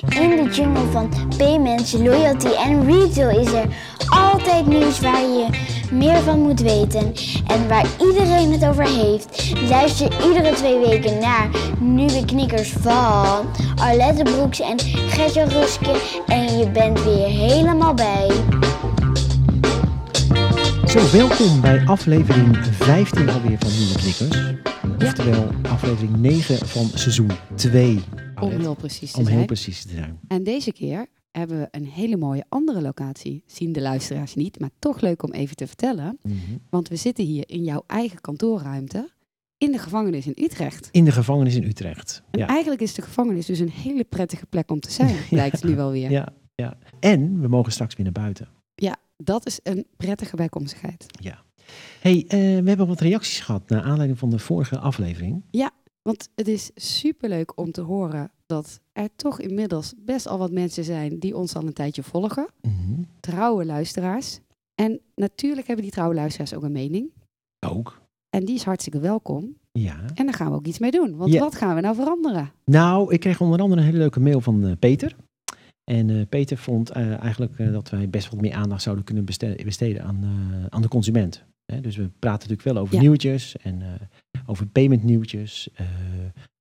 In de jungle van payments, loyalty en retail is er altijd nieuws waar je meer van moet weten en waar iedereen het over heeft. Luister iedere twee weken naar nieuwe knikkers van Arlette Broeks en Gertje Ruske en je bent weer helemaal bij. Zo, welkom bij aflevering 15 alweer van Nieuwe Knikkers. Oftewel aflevering 9 van seizoen 2. Om heel precies te Om zijn. heel precies te zijn. En deze keer hebben we een hele mooie andere locatie. Zien de luisteraars niet, maar toch leuk om even te vertellen. Mhm. Want we zitten hier in jouw eigen kantoorruimte in de gevangenis in Utrecht. In de gevangenis in Utrecht. En Ja. eigenlijk is de gevangenis dus een hele prettige plek om te zijn, blijkt nu wel weer. Ja, ja. En we mogen straks weer naar buiten. Ja, dat is een prettige bijkomstigheid. Hey, eh, we hebben wat reacties gehad naar aanleiding van de vorige aflevering. Want het is superleuk om te horen dat er toch inmiddels best al wat mensen zijn die ons al een tijdje volgen. Mhm. Trouwe luisteraars. En natuurlijk hebben die trouwe luisteraars ook een mening. Ook. En die is hartstikke welkom. Ja. En daar gaan we ook iets mee doen. Want Ja. wat gaan we nou veranderen? Nou, ik kreeg onder andere een hele leuke mail van eh, Peter. En eh, Peter vond eigenlijk dat wij best wat meer aandacht zouden kunnen beste- besteden aan, aan de consument. Hè, dus we praten natuurlijk wel over Ja. nieuwtjes en eh, over payment nieuwtjes. eh,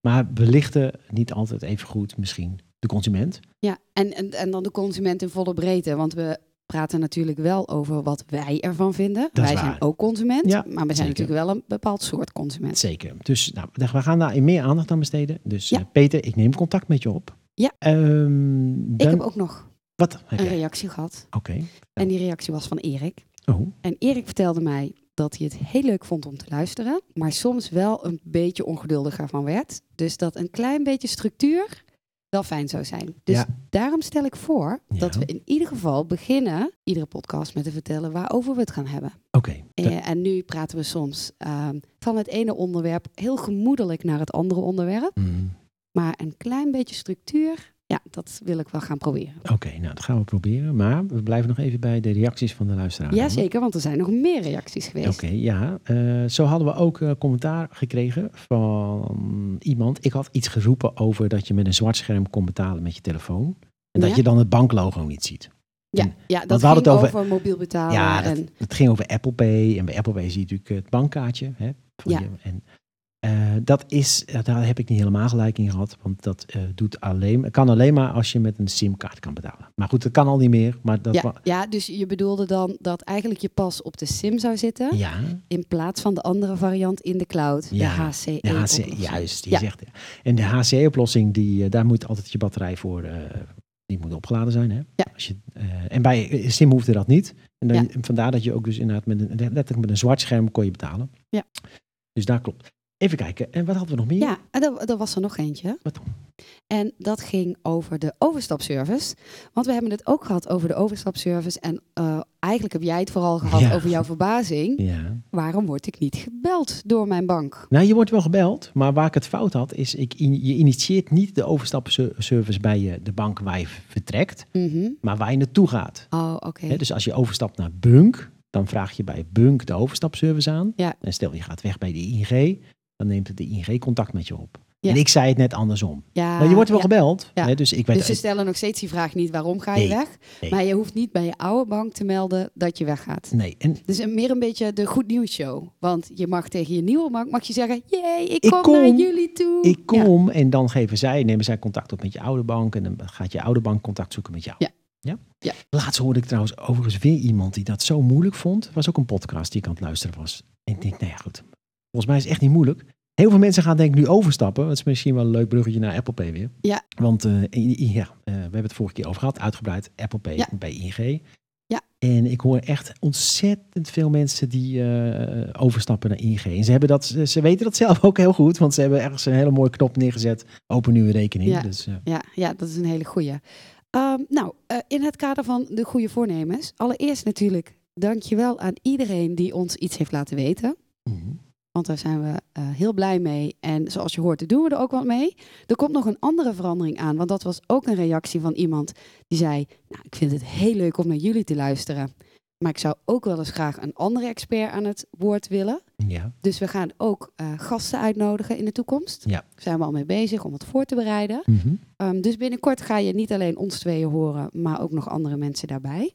maar we lichten niet altijd even goed misschien de consument. Ja, en, en, en dan de consument in volle breedte. Want we praten natuurlijk wel over wat wij ervan vinden. Dat wij zijn waar. ook consument. Ja, maar we zijn zeker. natuurlijk wel een bepaald soort consument. Zeker. Dus nou, we gaan daar meer aandacht aan besteden. Dus Ja. eh, Peter, ik neem contact met je op. Ja. Ehm, Ik dan- heb ook nog Wat? een reactie gehad. Oké. En die reactie was van Erik. Oh, En Erik vertelde mij dat hij het heel leuk vond om te luisteren. Maar soms wel een beetje ongeduldiger van werd. Dus dat een klein beetje structuur wel fijn zou zijn. Dus Ja. daarom stel ik voor dat we in ieder geval beginnen, iedere podcast, met te vertellen waarover we het gaan hebben. oké. Eh, en nu praten we soms ehm, van het ene onderwerp heel gemoedelijk naar het andere onderwerp. Mm, Maar een klein beetje structuur, ja, dat wil ik wel gaan proberen. Oké, nou dat gaan we proberen. Maar we blijven nog even bij de reacties van de luisteraars. Jazeker, want er zijn nog meer reacties geweest. Oké, ja. Eh, zo hadden we ook eh, commentaar gekregen van iemand. Ik had iets geroepen over dat je met een zwart scherm kon betalen met je telefoon. En dat je dan het banklogo niet ziet. Ja, En- ja dat ging het over, over- mobiel betalen. ja, dat, en, het ging over Apple Pay. En bij Apple Pay zie je natuurlijk het bankkaartje. Hè, van Ja. je, en, eh, dat is, daar heb ik niet helemaal gelijk in gehad. Want dat eh, doet alleen, kan alleen maar als je met een simkaart kan betalen. Maar goed, dat kan al niet meer. Maar dat ja, ja, dus je bedoelde dan dat eigenlijk je pas op de SIM zou zitten. ja, In plaats van de andere variant in de cloud. Ja, de HCE. de HC, oplossing. juist, Ja. zegt. En de HCE-oplossing, die, eh, daar moet altijd je batterij voor, die moet opgeladen zijn. Hè? Ja. Als je, en bij Sim hoefde dat niet. En dan, Ja. vandaar dat je ook dus inderdaad met een, letterlijk met een zwart scherm kon je betalen. Ja. Dus daar klopt. Even kijken, en wat hadden we nog meer? Ja, en er, was er nog eentje. Wat dan? En dat ging over de overstapservice. Want we hebben het ook gehad over de overstapservice. En eh, eigenlijk heb jij het vooral gehad Ja. over jouw verbazing. Ja. Waarom word ik niet gebeld door mijn bank? Nou, je wordt wel gebeld, maar waar ik het fout had, is ik, in- je initieert niet de overstapservice bij je, de bank waar je vertrekt, Mhm. maar waar je naartoe gaat. Oh, oké. Dus als je overstapt naar Bunk, dan vraag je bij Bunk de overstapservice aan. Ja. En stel je gaat weg bij de ING, dan neemt de ING contact met je op. Ja. En ik zei het net andersom. ja, je wordt wel ja. gebeld. Ja. Hè, dus ik weet Dus ze stellen nog steeds die vraag niet waarom ga je Nee, weg. nee. Maar je hoeft niet bij je oude bank te melden dat je weggaat. Nee, en Dus een, meer een beetje de goed nieuws show. Want je mag tegen je nieuwe bank mag je zeggen: Jee, ik Ik kom, kom. naar jullie toe. ik kom en dan geven zij, nemen zij contact op met je oude bank. En dan gaat je oude bank contact zoeken met jou. Ja. Ja? Ja. Laatst hoorde ik trouwens overigens weer iemand die dat zo moeilijk vond. Het was ook een podcast die ik aan het luisteren was. En ik denk, nou ja goed, volgens mij is het echt niet moeilijk. Heel veel mensen gaan denk ik nu overstappen. Dat is misschien wel een leuk bruggetje naar Apple Pay weer. Ja. Want eh, ja, eh, we hebben het vorige keer over gehad, uitgebreid. Apple Pay Ja. bij ING. Ja. En ik hoor echt ontzettend veel mensen die eh, overstappen naar ING. En ze, hebben dat, ze weten dat zelf ook heel goed, want ze hebben ergens een hele mooie knop neergezet. Open nu een rekening. Ja. Dus, Ja, ja, dat is een hele goeie. Ehm, nou, in het kader van de goede voornemens. Allereerst natuurlijk dankjewel aan iedereen die ons iets heeft laten weten. mhm. Want daar zijn we eh, heel blij mee. En zoals je hoort, doen we er ook wat mee. Er komt nog een andere verandering aan. Want dat was ook een reactie van iemand die zei... Nou, ik vind het heel leuk om naar jullie te luisteren. Maar ik zou ook wel eens graag een andere expert aan het woord willen. Ja. Dus we gaan ook eh, gasten uitnodigen in de toekomst. Ja. Daar zijn we al mee bezig om het voor te bereiden. Mhm. Ehm, dus binnenkort ga je niet alleen ons tweeën horen, maar ook nog andere mensen daarbij.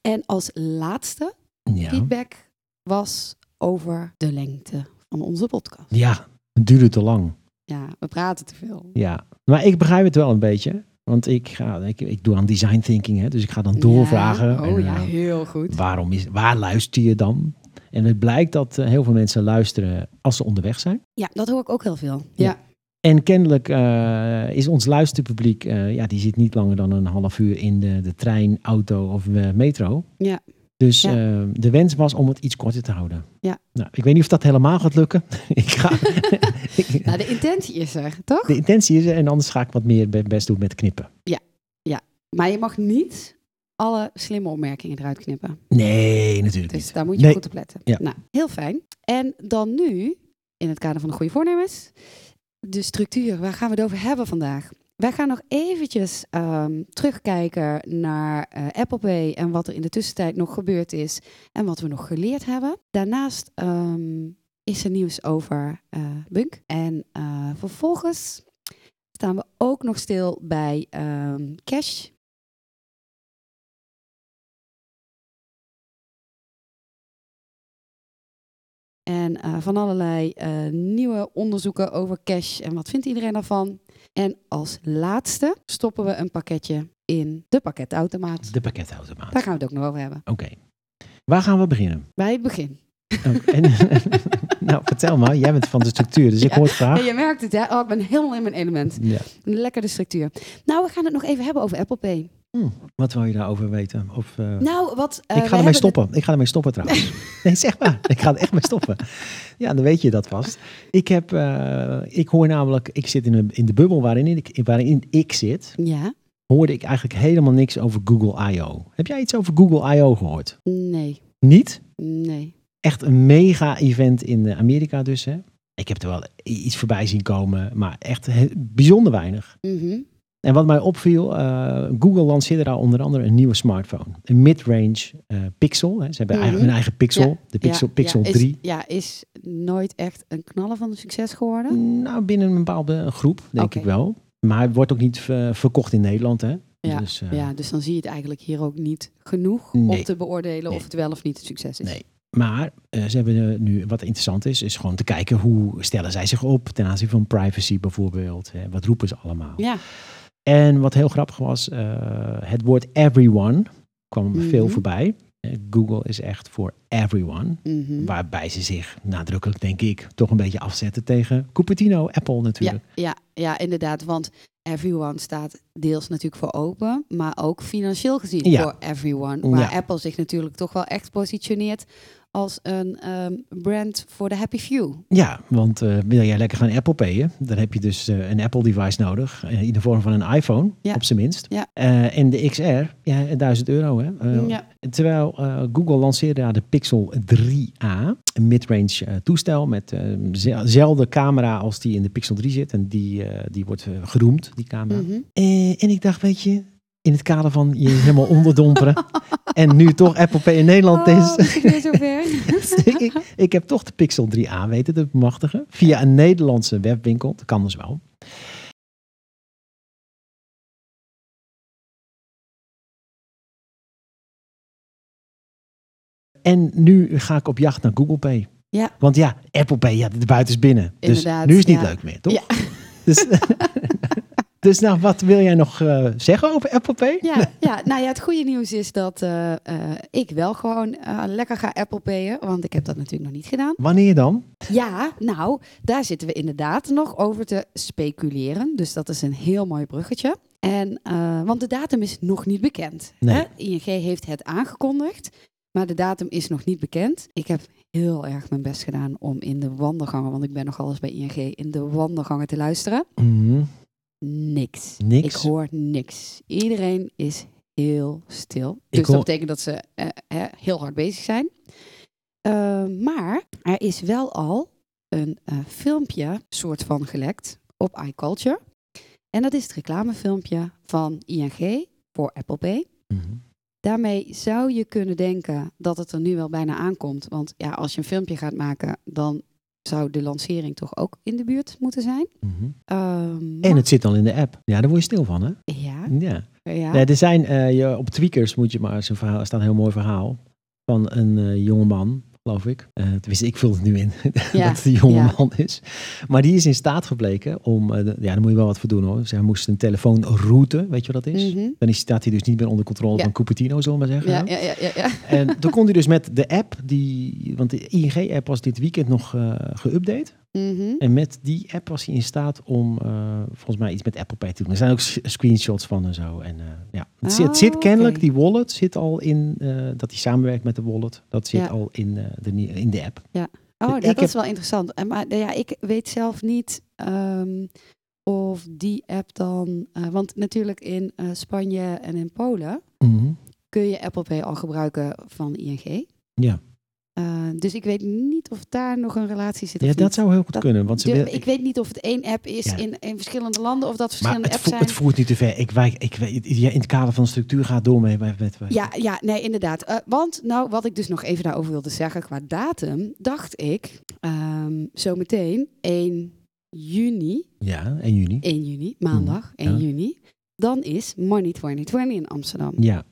En als laatste ja. feedback was over de lengte van onze podcast. Ja, het duurde te lang. Ja, we praten te veel. Ja, maar ik begrijp het wel een beetje. Want ik, ga, ik, ik doe aan design thinking, hè, dus ik ga dan doorvragen. Ja. Oh en, ja, eh, heel goed. waarom is, waar luister je dan? En het blijkt dat eh, heel veel mensen luisteren als ze onderweg zijn. Ja, dat hoor ik ook heel veel. Ja. Ja, En kennelijk eh, is ons luisterpubliek, ja, die zit niet langer dan een half uur in de, de trein, auto of metro. Ja. Dus Ja. eh, de wens was om het iets korter te houden. Ja. Nou, ik weet niet of dat helemaal gaat lukken. ik ga, ik- Nou, de intentie is er, toch? de intentie is er en anders ga ik wat meer be- best doen met knippen. Maar je mag niet alle slimme opmerkingen eruit knippen. Nee, natuurlijk Dus niet. daar moet je Nee. goed op letten. Ja. Nou, heel fijn. En dan nu, in het kader van de goede voornemens, de structuur. Waar gaan we het over hebben vandaag? Wij gaan nog eventjes ehm, terugkijken naar eh, Apple Pay en wat er in de tussentijd nog gebeurd is en wat we nog geleerd hebben. Daarnaast ehm, is er nieuws over eh, Bunk. En eh, vervolgens staan we ook nog stil bij ehm, Cash. En van allerlei nieuwe onderzoeken over cash en wat vindt iedereen daarvan. En als laatste stoppen we een pakketje in de pakketautomaat. De pakketautomaat. Daar gaan we het ook nog over hebben. Oké. Waar gaan we beginnen? Bij het begin. En- nou, vertel maar. Jij bent van de structuur, dus ik hoor het graag. Je merkt het, hè? Oh, ik ben helemaal in mijn element. Ja. Lekker de structuur. Nou, we gaan het nog even hebben over Apple Pay. Hm, wat wil je daarover weten? Of, eh, Nou, wat... eh, ik ga ermee stoppen. Ik ga ermee stoppen trouwens. nee, zeg maar. Ik ga er echt mee stoppen. Ja, dan weet je dat vast. Ik, heb, eh, ik hoor namelijk, ik zit in, een, in de bubbel waarin ik, waarin ik zit, Ja? hoorde ik eigenlijk helemaal niks over Google I.O. Heb jij iets over Google I.O. gehoord? Nee. Niet? Nee. Echt een mega-event in eh, Amerika dus, hè? Ik heb er wel iets voorbij zien komen, maar echt bijzonder weinig. Mhm. En wat mij opviel, eh, Google lanceerde daar onder andere een nieuwe smartphone. Een mid-range eh, Pixel. Hè. Ze hebben Mhm. eigen, hun eigen Pixel, Ja, de Pixel, Ja, Pixel ja, is- 3. Ja, is nooit echt een knaller van een succes geworden. Nou, binnen een bepaalde groep, denk ik wel. Maar hij wordt ook niet verkocht in Nederland, hè? Ja, Dus, Ja, dus dan zie je het eigenlijk hier ook niet genoeg Nee. om te beoordelen Nee. of het wel of niet een succes is. Nee. Maar eh, ze hebben eh, nu, wat interessant is, is gewoon te kijken hoe stellen zij zich op ten aanzien van privacy bijvoorbeeld. Hè? Wat roepen ze allemaal? Ja, En wat heel grappig was, eh, het woord everyone kwam Mhm. veel voorbij. Google is echt voor everyone. mhm. Waarbij ze zich nadrukkelijk, denk ik, toch een beetje afzetten tegen Cupertino, Apple ja, natuurlijk. ja, ja, inderdaad. Want everyone staat deels natuurlijk voor open, maar ook financieel gezien Ja. voor everyone. Waar Ja. Apple zich natuurlijk toch wel echt positioneert als een ehm, brand voor de happy few. Ja, want eh, wil jij lekker gaan Apple payen, dan heb je dus eh, een Apple device nodig. eh, in de vorm van een iPhone, Ja. op zijn minst. Ja. En de XR, ja, 1000 euro. Hè? Ja. Terwijl Google lanceerde daar de Pixel 3a, een mid-range toestel met dezelfde camera als die in de Pixel 3 zit. En die, die wordt geroemd, die camera. Mhm. Eh, en ik dacht, weet je, in het kader van je helemaal onderdomperen. en nu toch Apple Pay in Nederland Oh, is. weer zover? ik, ik heb toch de Pixel 3a weten te bemachtigen. Via een Nederlandse webwinkel. Dat kan dus wel. En nu ga ik op jacht naar Google Pay. Ja. Want ja, Apple Pay, ja, de buiten is binnen. Dus Inderdaad, nu is het niet ja. leuk meer, toch? Ja. Dus, dus nou, wat wil jij nog eh, zeggen over Apple Pay? Ja, ja, nou ja, het goede nieuws is dat eh, eh, ik wel gewoon lekker ga Apple Payen, want ik heb dat natuurlijk nog niet gedaan. Wanneer dan? Ja, nou, daar zitten we inderdaad nog over te speculeren. Dus dat is een heel mooi bruggetje. En, want de datum is nog niet bekend. Nee. Hè? ING heeft het aangekondigd, maar de datum is nog niet bekend. Ik heb heel erg mijn best gedaan om in de wandelgangen, want ik ben nogal eens bij ING, in de wandelgangen te luisteren. Mhm. Niks. Niks. Ik hoor niks. Iedereen is heel stil. Ik Dus hoor- dat betekent dat ze eh, heel hard bezig zijn. Eh, maar er is wel al een eh, filmpje soort van gelekt op iCulture. En dat is het reclamefilmpje van ING voor Apple Pay. Mhm. Daarmee zou je kunnen denken dat het er nu wel bijna aankomt. Want ja, als je een filmpje gaat maken, dan zou de lancering toch ook in de buurt moeten zijn. Mhm. Ehm, En het zit al in de app. Ja, daar word je stil van, hè? Ja, Ja. ja. Nee, er zijn, eh, je, op Tweakers moet je maar, zo'n verhaal, er staat een heel mooi verhaal van een eh jonge man, geloof ik. Eh tenminste, ik vul het nu in, Ja, dat het een jonge ja. man is. Maar die is in staat gebleken om, eh, ja, daar moet je wel wat voor doen hoor. Dus hij moest een telefoon routen, weet je wat dat is? Mhm. Dan is, staat hij dus niet meer onder controle Ja. van Cupertino, zullen we maar zeggen. Ja, ja, ja, ja. En toen kon hij dus met de app, die, want de ING-app was dit weekend nog eh Mhm. En met die app was hij in staat om eh, volgens mij iets met Apple Pay te doen. Er zijn ook screenshots van en zo. En, eh, ja. het, zit, het zit kennelijk, die wallet zit al in, eh, dat hij samenwerkt met de wallet. Dat zit Ja. al in, de, in de app. Oh, Ik dat heb- is wel interessant. En Maar ja, ik weet zelf niet ehm, of die app dan... want natuurlijk in Spanje en in Polen kun je Apple Pay al gebruiken van ING. Ja. Eh, dus ik weet niet of daar nog een relatie zit. ja, dat niet. zou heel goed Dat kunnen. Want ze wil- ik weet niet of het één app is Ja. in, in verschillende landen of dat maar verschillende het, apps zijn. het voert niet te ver. Ik, wijk, ik, ja, in het kader van de structuur gaat door mee. Met, met, met- Ja, ja, nee, inderdaad. Eh, want, nou, wat ik dus nog even daarover wilde zeggen qua datum, dacht ik ehm zometeen 1 juni, ja, 1 juni. 1 juni, maandag 1 ja. juni, dan is Money 2020 in Amsterdam. Ja,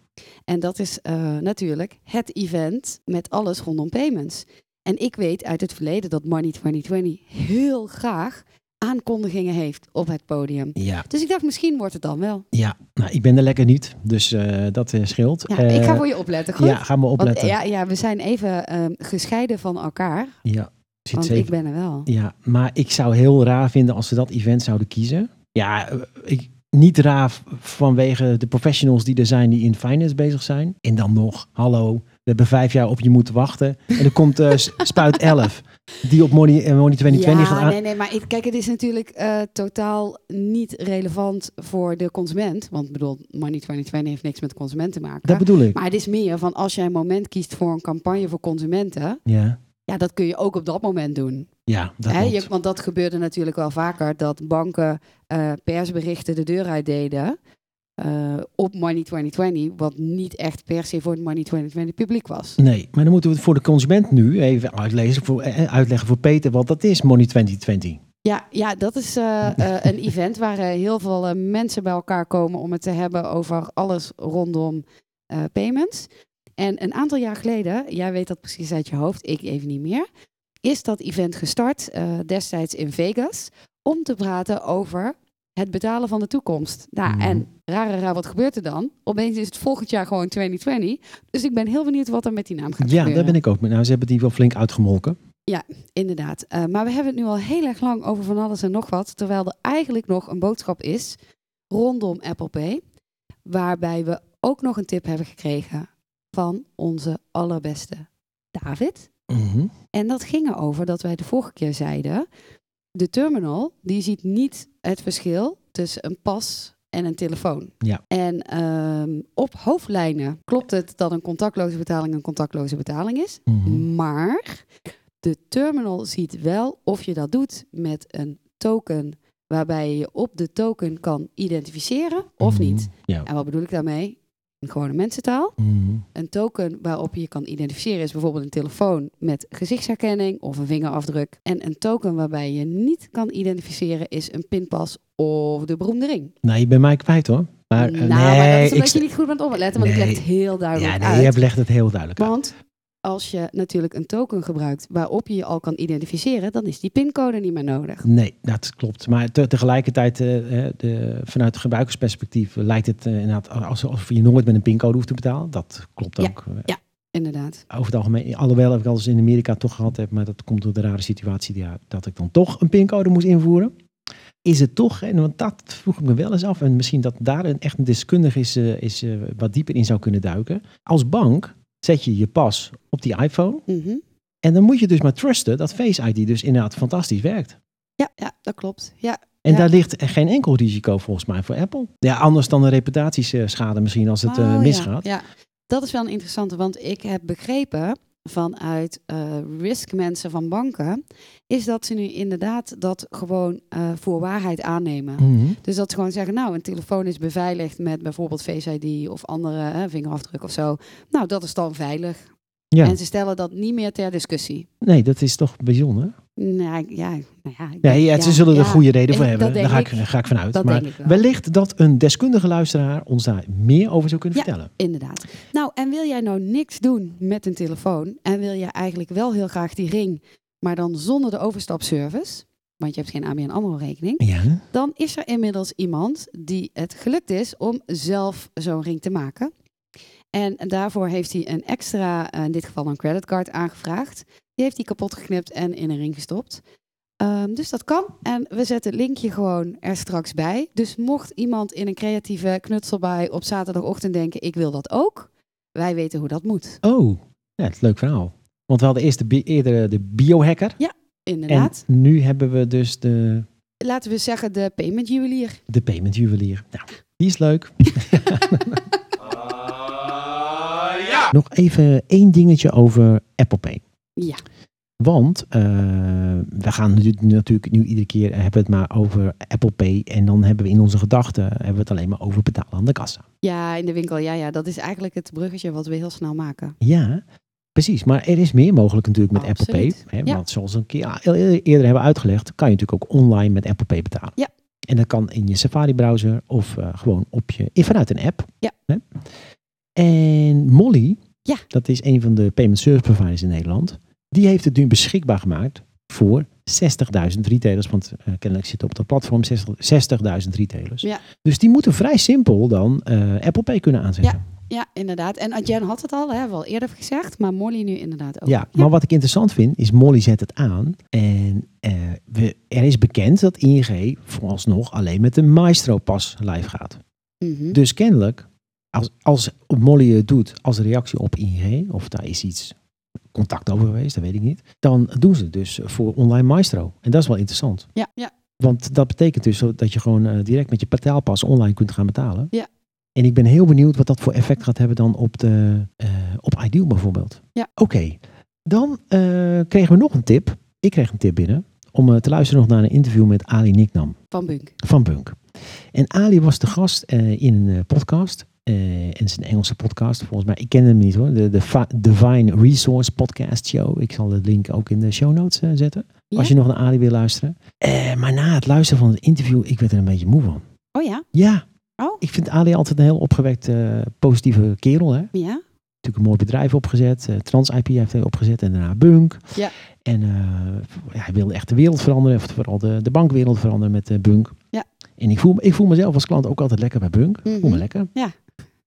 En dat is eh, natuurlijk het event met alles rondom payments. En ik weet uit het verleden dat Money 2020 heel graag aankondigingen heeft op het podium. ja, Dus ik dacht, misschien wordt het dan wel. ja. Nou, ik ben er lekker niet. Dus eh, dat eh, scheelt. Ja, ik ga voor je opletten, goed? Ja, ga maar Want, opletten. ja, ja, we zijn even ehm, gescheiden van elkaar. ja. Want ik ben er wel. Ja, maar ik zou heel raar vinden als ze dat event zouden kiezen. Ja, ik, niet raar v- vanwege de professionals die er zijn die in finance bezig zijn. En dan nog, hallo, we hebben vijf jaar op je moeten wachten. En er komt s- Spuit 11, die op Money, eh, Money 2020 gaat ja, aan. nee, nee, maar ik- kijk, het is natuurlijk eh, totaal niet relevant voor de consument. Want ik bedoel, Money 2020 heeft niks met de consument te maken. Dat bedoel ik. Maar het is meer van als jij een moment kiest voor een campagne voor consumenten. Ja, Ja, dat kun je ook op dat moment doen. ja dat je, want dat gebeurde natuurlijk wel vaker. Dat banken eh, persberichten de deur uitdeden. eh, op Money 2020. Wat niet echt per se voor het Money 2020 publiek was. Nee, maar dan moeten we het voor de consument nu even uitlezen, voor, eh, uitleggen voor Peter wat dat is, Money 2020. Ja, ja dat is een event waar heel veel mensen bij elkaar komen om het te hebben over alles rondom payments. En een aantal jaar geleden, jij weet dat precies uit je hoofd, ik even niet meer, is dat event gestart, eh, destijds in Vegas, om te praten over het betalen van de toekomst. Nou, Mhm. en rare raar, wat gebeurt er dan? Opeens is het volgend jaar gewoon 2020. Dus ik ben heel benieuwd wat er met die naam gaat Ja, gebeuren. daar ben ik ook mee. Nou, ze hebben die wel flink uitgemolken. Inderdaad. Eh, maar we hebben het nu al heel erg lang over van alles en nog wat. Terwijl er eigenlijk nog een boodschap is rondom Apple Pay. Waarbij we ook nog een tip hebben gekregen van onze allerbeste David. Mhm. En dat ging erover dat wij de vorige keer zeiden. De terminal die ziet niet het verschil tussen een pas en een telefoon. Ja. En ehm, op hoofdlijnen klopt het dat een contactloze betaling een contactloze betaling is. Mhm. Maar de terminal ziet wel of je dat doet met een token waarbij je je op de token kan identificeren of Mhm. niet. Ja. En wat bedoel ik daarmee? In gewone mensentaal. Mhm. Een token waarop je je kan identificeren is bijvoorbeeld een telefoon met gezichtsherkenning of een vingerafdruk. En een token waarbij je niet kan identificeren is een pinpas of de beroemde ring. Nou, je bent mij kwijt hoor. Maar, eh, nou, maar dat nee, is omdat ik, je niet goed bent opletten, want ik Nee. leg het heel duidelijk ja, nee, uit. je legt het heel duidelijk uit. Als je natuurlijk een token gebruikt waarop je je al kan identificeren, dan is die pincode niet meer nodig. Nee, dat klopt. Maar te- tegelijkertijd, eh, eh, de, vanuit het gebruikersperspectief, lijkt het eh, inderdaad alsof je nooit met een pincode hoeft te betalen. Dat klopt Ja. ook. eh, Inderdaad. Over het algemeen, alhoewel ik al eens in Amerika toch gehad heb, maar dat komt door de rare situatie die, ja, dat ik dan toch een pincode moest invoeren. Is het toch, en want dat vroeg ik me wel eens af, en misschien dat daar een echt een deskundige is, is wat dieper in zou kunnen duiken. Als bank zet je je pas op die iPhone Mhm. en dan moet je dus maar trusten dat Face ID dus inderdaad fantastisch werkt. Ja, ja, dat klopt. Ja, En Ja. daar ligt geen enkel risico volgens mij voor Apple. Ja, anders dan een reputatieschade misschien als het eh, Oh, ja. misgaat. Ja, dat is wel een interessante, want ik heb begrepen vanuit eh risk mensen van banken, is dat ze nu inderdaad dat gewoon eh, voor waarheid aannemen. Mhm. Dus dat ze gewoon zeggen, nou, een telefoon is beveiligd met bijvoorbeeld Face ID of andere hè, vingerafdruk of zo. Nou, dat is dan veilig. Ja, En ze stellen dat niet meer ter discussie. nee, dat is toch bijzonder. Nou, ik- ja, nou ja, denk- ja, ze ja, zullen er ja, goede reden voor hebben. Daar ga ik, ik. ga ik vanuit. Dat maar denk ik wel. wellicht dat een deskundige luisteraar ons daar meer over zou kunnen Ja. vertellen. Inderdaad. Nou, en wil jij nou niks doen met een telefoon en wil je eigenlijk wel heel graag die ring, maar dan zonder de overstapservice, want je hebt geen ABN AMRO rekening, Ja, dan is er inmiddels iemand die het gelukt is om zelf zo'n ring te maken. En daarvoor heeft hij een extra, eh, in dit geval een creditcard, aangevraagd. Die heeft hij kapot geknipt en in een ring gestopt. Ehm, dus dat kan. En we zetten het linkje gewoon er straks bij. Dus mocht iemand in een creatieve knutselbui op zaterdagochtend denken, ik wil dat ook. Wij weten hoe dat moet. Oh, ja, het is een leuk verhaal. Want we hadden eerst de, bi- eerder de biohacker. Inderdaad. En nu hebben we dus de, Laten we zeggen de payment juwelier. de payment juwelier. Nou, die is leuk. Nog even één dingetje over Apple Pay. Ja. Want eh, we gaan nu, natuurlijk nu iedere keer hebben we het maar over Apple Pay. En dan hebben we in onze gedachten hebben we het alleen maar over betalen aan de kassa. Ja, in de winkel. Ja, ja, dat is eigenlijk het bruggetje wat we heel snel maken. Ja, precies. Maar er is meer mogelijk natuurlijk met Apple Absoluut. Pay. Hè, Ja. Want zoals we een keer ja, heel eerder hebben uitgelegd, kan je natuurlijk ook online met Apple Pay betalen. Ja. En dat kan in je Safari browser of eh, gewoon op je, vanuit een app. Ja. Hè? En Molly, Ja. dat is een van de payment service providers in Nederland, die heeft het nu beschikbaar gemaakt voor 60.000 retailers. Want eh, kennelijk zit op dat platform 60 60.000 retailers. Ja. Dus die moeten vrij simpel dan eh, Apple Pay kunnen aanzetten. Ja, inderdaad. En Adjen had het al, hè, hebben we al eerder gezegd, maar Molly nu inderdaad ook. Ja, maar wat ik interessant vind, is Molly zet het aan. En eh, we, er is bekend dat ING vooralsnog alleen met de Maestro pas live gaat. Mhm. Dus kennelijk, als, als Molly het doet als reactie op ING, of daar is iets contact over geweest, dat weet ik niet. Dan doen ze het dus voor online Maestro. En dat is wel interessant. Ja, ja. Want dat betekent dus dat je gewoon eh, direct met je betaalpas online kunt gaan betalen. Ja. En ik ben heel benieuwd wat dat voor effect gaat hebben dan op, de, eh, op Ideal bijvoorbeeld. Ja. Oké, dan eh, kregen we nog een tip. Ik kreeg een tip binnen om te luisteren nog naar een interview met Ali Niknam Van Bunk. van Bunk. En Ali was de gast in een podcast. En het is een Engelse podcast volgens mij. Ik ken hem niet hoor. De, de Divine Resource Podcast Show. Ik zal de link ook in de show notes eh, zetten. Ja? Als je nog naar Ali wil luisteren. Eh, maar na het luisteren van het interview, ik werd er een beetje moe van. Oh ja? Ja, Oh. ik vind Ali altijd een heel opgewekt, eh, positieve kerel. Hè? Ja? Natuurlijk een mooi bedrijf opgezet. eh, Trans IP heeft hij opgezet en daarna Bunk. Ja. En ja, hij wilde echt de wereld veranderen. Of vooral de, de bankwereld veranderen met Bunk. Ja. En ik voel, ik voel mezelf als klant ook altijd lekker bij Bunk. Ik voel me lekker. Ja.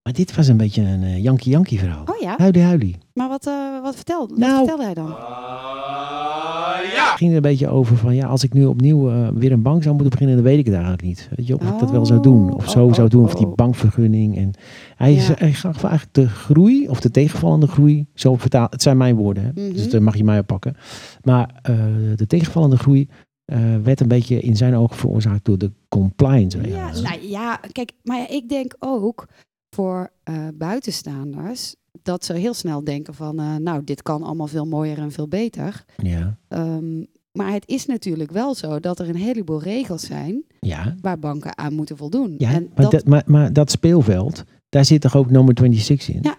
Maar dit was een beetje een eh, Yankee-Yankee verhaal. Oh ja? Huilie huilie. Maar wat, eh, wat, vertelde, Nou. wat vertelde hij dan? Het ging er een beetje over van ja, als ik nu opnieuw eh, weer een bank zou moeten beginnen, dan weet ik het eigenlijk niet. Weet je, of ik dat wel zou doen. Of Oh, zo oh, zou doen. Of oh, die oh. bankvergunning. En hij, Ja. hij gaf eigenlijk de groei, of de tegenvallende groei. Zo vertaal, het zijn mijn woorden, hè? Mhm. dus daar mag je mij op pakken. Maar eh, de tegenvallende groei eh, werd een beetje in zijn ogen veroorzaakt door de compliance Ja, nou ja, kijk, maar ja, ik denk ook voor eh, buitenstaanders dat ze heel snel denken van, eh, nou, dit kan allemaal veel mooier en veel beter. Ja, Ehm, maar het is natuurlijk wel zo dat er een heleboel regels zijn ja. waar banken aan moeten voldoen. ja en maar, dat, dat, maar, maar dat speelveld, daar zit toch ook nummer 26 in? Ja.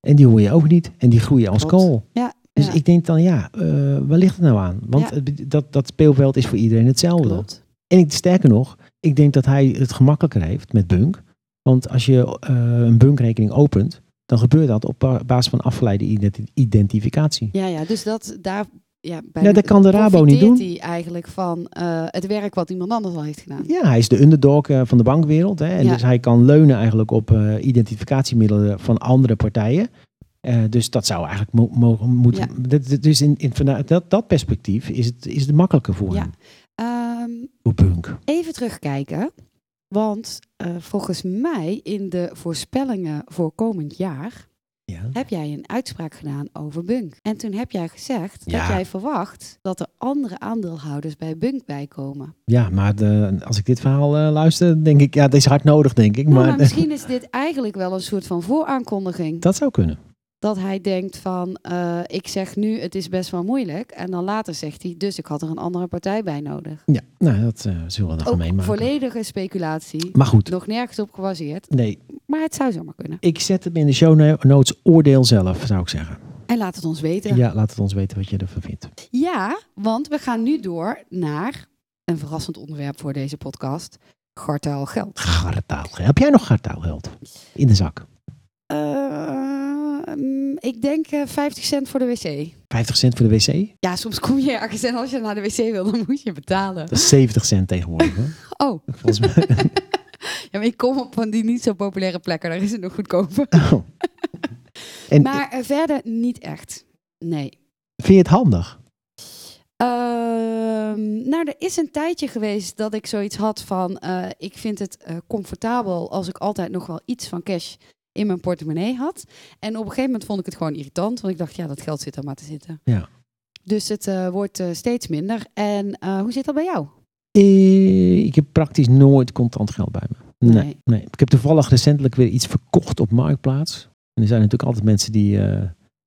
En die hoor je ook niet. En die groeien als Klopt. kool. ja, Dus ja, ik denk dan, ja, eh, waar ligt het nou aan? Want Ja. het be- dat, dat speelveld is voor iedereen hetzelfde. klopt. En ik, sterker nog, ik denk dat hij het gemakkelijker heeft met Bunk. Want als je eh, een Bunk-rekening opent, dan gebeurt dat op ba- basis van afgeleide identi- identificatie. Ja, ja, dus dat daar. Ja, bij Ja, dat kan de Rabo niet doen. hij eigenlijk van eh, het werk wat iemand anders al heeft gedaan. Ja, hij is de underdog eh, van de bankwereld. Hè? En Ja. dus hij kan leunen eigenlijk op identificatiemiddelen van andere partijen. Dus dat zou eigenlijk mo- mogen moeten. dat- Dus in, in, vanuit dat, dat perspectief is het, is het makkelijker voor Ja. hem. Voor Bunk. even terugkijken. Want eh, volgens mij in de voorspellingen voor komend jaar Ja. heb jij een uitspraak gedaan over Bunk. En toen heb jij gezegd Ja. dat jij verwacht dat er andere aandeelhouders bij Bunk bijkomen. Ja, maar de, als ik dit verhaal eh, luister, denk ik, ja, dat is hard nodig, denk ik. Nou, maar maar misschien is dit eigenlijk wel een soort van vooraankondiging. dat zou kunnen. Dat hij denkt van, eh, ik zeg nu het is best wel moeilijk. En dan later zegt hij, dus ik had er een andere partij bij nodig. Ja, nou, dat eh, zullen we dan gaan Ook meemaken. volledige speculatie. Maar goed, Nog nergens op gebaseerd. nee, Maar het zou zomaar kunnen. ik zet hem in de show no- notes oordeel zelf, zou ik zeggen. En laat het ons weten. Ja, laat het ons weten wat je ervan vindt. Ja, want we gaan nu door naar een verrassend onderwerp voor deze podcast. Gartaal geld. Gartaalgeld. Heb jij nog gartaalgeld in de zak? Eh, mm, ik denk eh, 50 cent voor de wc. 50 cent voor de wc? Ja, soms kom je ergens en als je naar de wc wil, dan moet je betalen. Dat is 70 cent tegenwoordig. Hoor. Oh, Volgens mij. ja, maar ik kom op van die niet zo populaire plekken. Daar is het nog goedkoper. Oh. En Maar eh, verder niet echt. Nee. vind je het handig? Ehm, nou, er is een tijdje geweest dat ik zoiets had van... eh, ik vind het comfortabel als ik altijd nog wel iets van cash in mijn portemonnee had. En op een gegeven moment vond ik het gewoon irritant. Want ik dacht, ja, dat geld zit er maar te zitten. Ja. Dus het eh, wordt eh, steeds minder. En eh, hoe zit dat bij jou? Ik heb praktisch nooit contant geld bij me. Nee, Nee. nee. Ik heb toevallig recentelijk weer iets verkocht op Marktplaats. En er zijn natuurlijk altijd mensen die,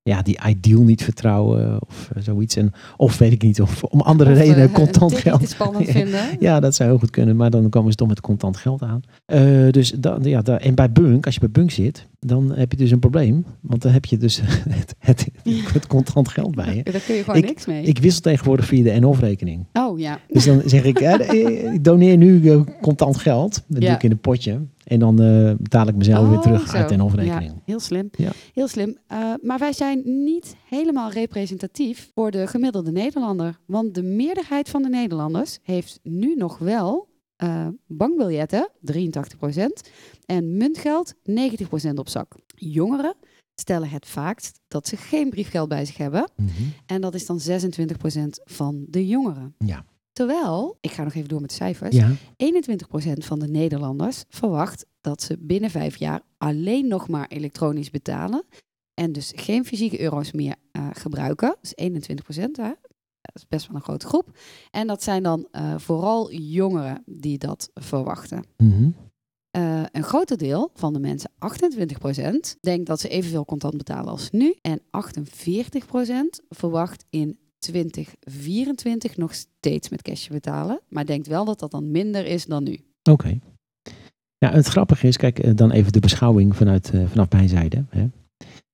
ja, die Ideal niet vertrouwen of eh, zoiets. En, of weet ik niet, of om andere Of, redenen eh, contant geld. spannend vinden. Ja, dat zou heel goed kunnen, maar dan komen ze toch met contant geld aan. Eh, dus dan, ja, da- en bij Bunk, als je bij Bunk zit, dan heb je dus een probleem. Want dan heb je dus het, het, het contant geld bij je. Daar kun je gewoon Ik- niks mee. Ik wissel tegenwoordig via de NOF-rekening. oh ja. Dus dan zeg ik, eh, ik doneer nu eh, contant geld. Dat doe ik in een potje. En dan eh, betaal ik mezelf weer Oh, terug zo. uit de NOF-rekening. Ja, heel slim. Ja. Heel slim. Eh, maar wij zijn niet helemaal representatief voor de gemiddelde Nederlander. Want de meerderheid van de Nederlanders heeft nu nog wel eh, bankbiljetten, 83%, en muntgeld, 90% op zak. Jongeren stellen het vaakst dat ze geen briefgeld bij zich hebben. Mhm. En dat is dan 26% van de jongeren. Ja. Terwijl, ik ga nog even door met de cijfers, Ja. 21% van de Nederlanders verwacht dat ze binnen vijf jaar alleen nog maar elektronisch betalen. En dus geen fysieke euro's meer eh, gebruiken. Dus 21%, hè? dat is best wel een grote groep. En dat zijn dan eh, vooral jongeren die dat verwachten. Mhm. Eh, een groter deel van de mensen, 28%, denkt dat ze evenveel contant betalen als nu. En 48% verwacht in 2024 nog steeds met cash betalen. Maar denkt wel dat dat dan minder is dan nu. Oké. Ja, het grappige is, kijk, eh, dan even de beschouwing vanuit, eh, vanaf mijn zijde. Hè.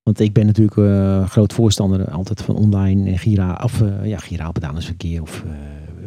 Want ik ben natuurlijk eh, groot voorstander altijd van online en gira, of eh, ja, giraal betalingsverkeer of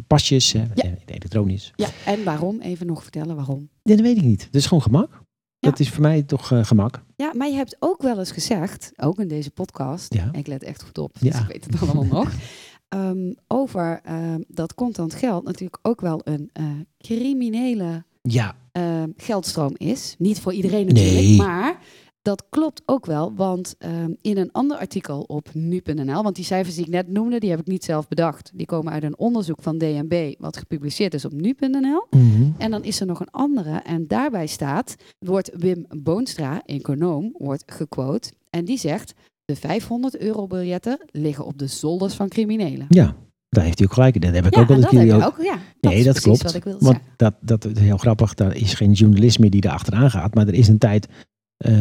pasjes, hè, Ja. elektronisch. Ja, en waarom? Even nog vertellen waarom. Ja, dat weet ik niet. Het is gewoon gemak. Ja. Dat is voor mij toch gemak. Ja, maar je hebt ook wel eens gezegd, ook in deze podcast, Ja. ik let echt goed op, dus Ja. ik weet het allemaal nog, ehm, over ehm, dat contant geld natuurlijk ook wel een eh, criminele Ja, ehm, geldstroom is. Niet voor iedereen natuurlijk, Nee. maar dat klopt ook wel, want in een ander artikel op nu.nl, want die cijfers die ik net noemde, die heb ik niet zelf bedacht. Die komen uit een onderzoek van DNB, wat gepubliceerd is op nu.nl. Mhm. En dan is er nog een andere en daarbij staat, wordt Wim Boonstra, econoom, wordt gequote. En die zegt, de 500 euro biljetten liggen op de zolders van criminelen. ja, daar heeft hij ook gelijk. Dat heb ik Ja, ook al dat jullie ook. ook. Ja, dat Nee, is dat klopt. wat ik wilde Want dat, dat is heel grappig. Daar is geen journalist meer die er achteraan gaat. Maar er is een tijd eh,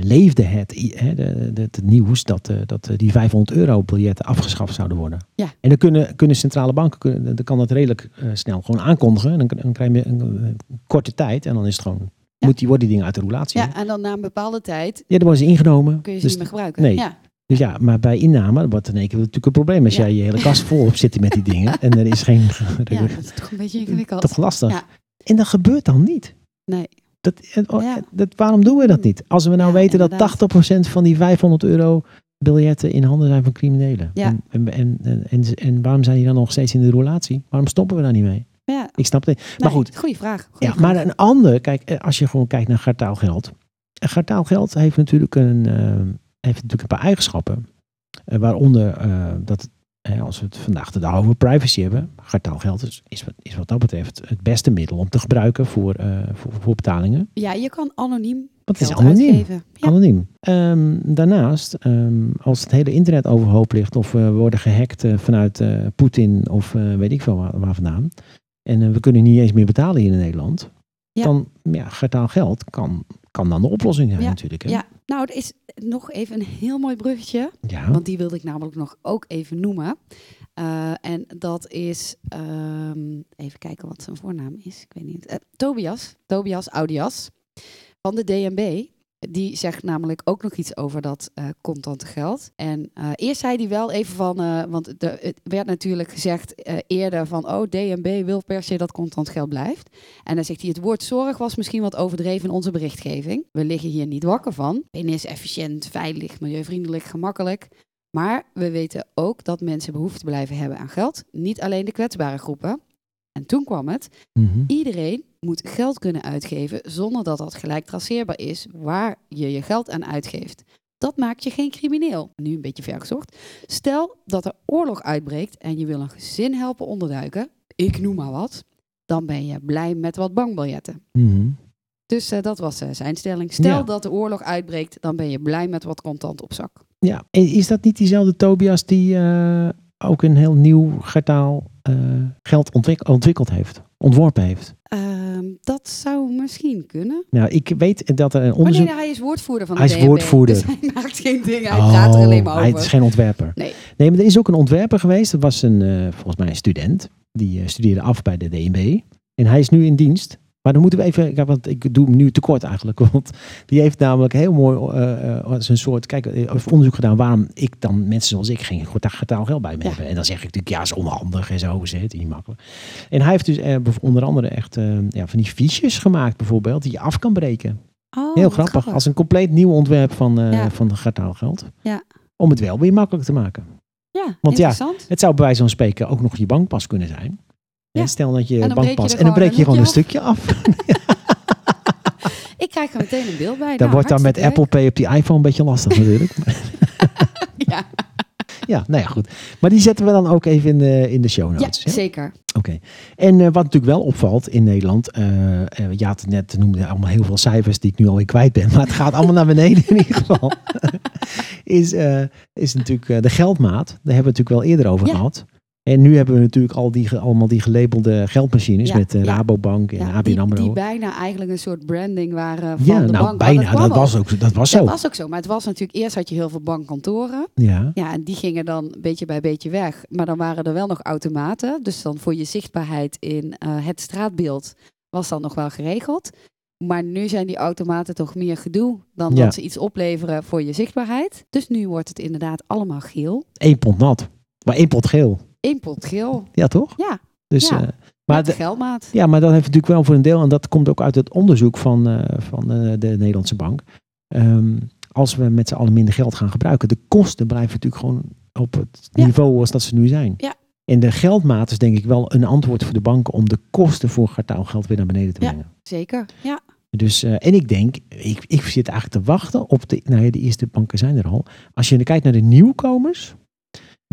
leefde het, hè, de, de, het nieuws dat, eh, dat die 500 euro biljetten afgeschaft zouden worden. Ja. En dan kunnen, kunnen centrale banken, kunnen, dan kan dat redelijk eh, snel gewoon aankondigen. En dan, dan krijg je een, een korte tijd en dan is het gewoon, Ja. moet die, worden die dingen uit de roulatie. Ja, en dan na een bepaalde tijd Ja, dan worden ze ingenomen. kun je ze Dus, niet meer gebruiken. nee. Ja. dus ja, maar bij inname wordt in één keer natuurlijk een probleem. Als jij je hele kast vol hebt zitten met die dingen en er is geen... ja, dat is toch een beetje ingewikkeld. toch lastig. Ja. En dat gebeurt dan niet. Nee. Dat, en- oh, dat, waarom doen we dat niet? Als we nou weten inderdaad. dat 80% van die 500 euro biljetten in handen zijn van criminelen. Ja. En, en, en, en, en, en waarom zijn die dan nog steeds in de roulatie? waarom stoppen we daar niet mee? Ja, Ik snap het. Maar nee, goed, Goeie vraag. Goeie ja, vraag. maar een ander, kijk, eh, als je gewoon kijkt naar gartaalgeld. Gartaalgeld heeft natuurlijk een, eh, heeft natuurlijk een paar eigenschappen. Eh, waaronder dat, als we het vandaag de dag over privacy hebben, gartaalgeld is, is, wat- is wat dat betreft het beste middel om te gebruiken voor, voor, voor betalingen. Ja, je kan anoniem Want het is anoniem. uitgeven. Ja. Anoniem. Ehm, daarnaast, ehm, als het hele internet overhoop ligt of we worden gehackt eh, vanuit Poetin of weet ik veel waar, waar vandaan. En eh, we kunnen niet eens meer betalen hier in Nederland. Ja. Dan, ja, geld kan, kan dan de oplossing zijn Ja, natuurlijk. Hè? ja. Nou, er is nog even een heel mooi bruggetje. Ja. Want die wilde ik namelijk nog ook even noemen. Uh, en dat is, um, even kijken wat zijn voornaam is. Ik weet niet. Uh, Tobias, Tobias Audias van de DNB. Die zegt namelijk ook nog iets over dat uh, contante geld. En uh, eerst zei hij wel even van, uh, want de, het werd natuurlijk gezegd eerder van, oh, DNB wil per se dat contant geld blijft. En dan zegt hij, het woord zorg was misschien wat overdreven in onze berichtgeving. We liggen hier niet wakker van. PIN is efficiënt, veilig, milieuvriendelijk, gemakkelijk. Maar we weten ook dat mensen behoefte blijven hebben aan geld. Niet alleen de kwetsbare groepen. En toen kwam het. Mm -hmm. Iedereen moet geld kunnen uitgeven zonder dat dat gelijk traceerbaar is waar je je geld aan uitgeeft. Dat maakt je geen crimineel. Nu een beetje vergezocht. Stel dat er oorlog uitbreekt en je wil een gezin helpen onderduiken, ik noem maar wat, dan ben je blij met wat bankbiljetten. Mm -hmm. Dus uh, dat was uh, zijn stelling. Stel Ja. dat de oorlog uitbreekt, dan ben je blij met wat contant op zak. Ja, is dat niet diezelfde Tobias die uh, ook een heel nieuw gartaal geld ontwik ontwikkeld heeft, ontworpen heeft? Ehm, dat zou misschien kunnen. Nou, ik weet dat er een Oh onderzoek... nee, hij is woordvoerder van de Hij is DNB, woordvoerder. Dus hij maakt geen dingen, hij praat er alleen maar hij over. is geen ontwerper. Nee. Nee, maar er is ook een ontwerper geweest. Dat was een, uh, volgens mij een student. Die uh, studeerde af bij de DNB. En hij is nu in dienst. Maar dan moeten we even, want ik doe hem nu tekort eigenlijk. Want die heeft namelijk heel mooi uh, zijn soort, kijk, onderzoek gedaan waarom ik dan mensen zoals ik geen getaal geld bij me Ja. hebben. En dan zeg ik natuurlijk, ja, is onhandig en zo, het niet makkelijk. En hij heeft dus uh, onder andere echt uh, ja, van die fiches gemaakt bijvoorbeeld, die je af kan breken. Oh, heel grappig, grappig. als een compleet nieuw ontwerp van, uh, Ja. van gartaalgeld. Ja. Om het wel weer makkelijk te maken. Ja, Want ja. Het zou bij van spreken ook nog je bankpas kunnen zijn. Ja. Stel dat je dan bankpas en dan breek je gewoon een stukje af. Ik krijg er meteen een beeld bij. Dat Nou, wordt dan met Apple Pay op die iPhone een beetje lastig natuurlijk. Ja, ja, nou ja, goed. Maar die zetten we dan ook even in de, in de show ja notes. ja? zeker. Oké. En uh, wat natuurlijk wel opvalt in Nederland, uh, uh, je had het net noemde allemaal heel veel cijfers die ik nu alweer kwijt ben, maar het gaat allemaal naar beneden in ieder geval. is, is natuurlijk de geldmaat. Daar hebben we het natuurlijk wel eerder over Ja. gehad. En nu hebben we natuurlijk al die, allemaal die gelabelde geldmachines Ja, met uh, ja. Rabobank en Ja, ABN die, AMRO. die bijna eigenlijk een soort branding waren van ja, de nou bank. Bijna. Dat, was ook. dat was Dat zo. was ook zo. Maar het was natuurlijk, eerst had je heel veel bankkantoren. Ja. Ja, en die gingen dan beetje bij beetje weg. Maar dan waren er wel nog automaten. Dus dan voor je zichtbaarheid in eh, het straatbeeld was dan nog wel geregeld. Maar nu zijn die automaten toch meer gedoe dan dat ze iets opleveren voor je zichtbaarheid. Dus nu wordt het inderdaad allemaal geel. Eén pond nat. Maar één pot geel. Eén pot geel. Ja, toch? Ja, Dus, Ja. eh, maar de geldmaat. ja, maar dat heeft natuurlijk wel voor een deel, en dat komt ook uit het onderzoek van, eh, van eh, de Nederlandse bank. Ehm, als we met z'n allen minder geld gaan gebruiken, de kosten blijven natuurlijk gewoon op het Ja. niveau als dat ze nu zijn. Ja. En de geldmaat is denk ik wel een antwoord voor de banken om de kosten voor gartaalgeld weer naar beneden te Ja. brengen. Zeker, ja. Dus, en ik denk, ik, ik zit eigenlijk te wachten op de, nou ja, de eerste banken zijn er al. Als je kijkt naar de nieuwkomers,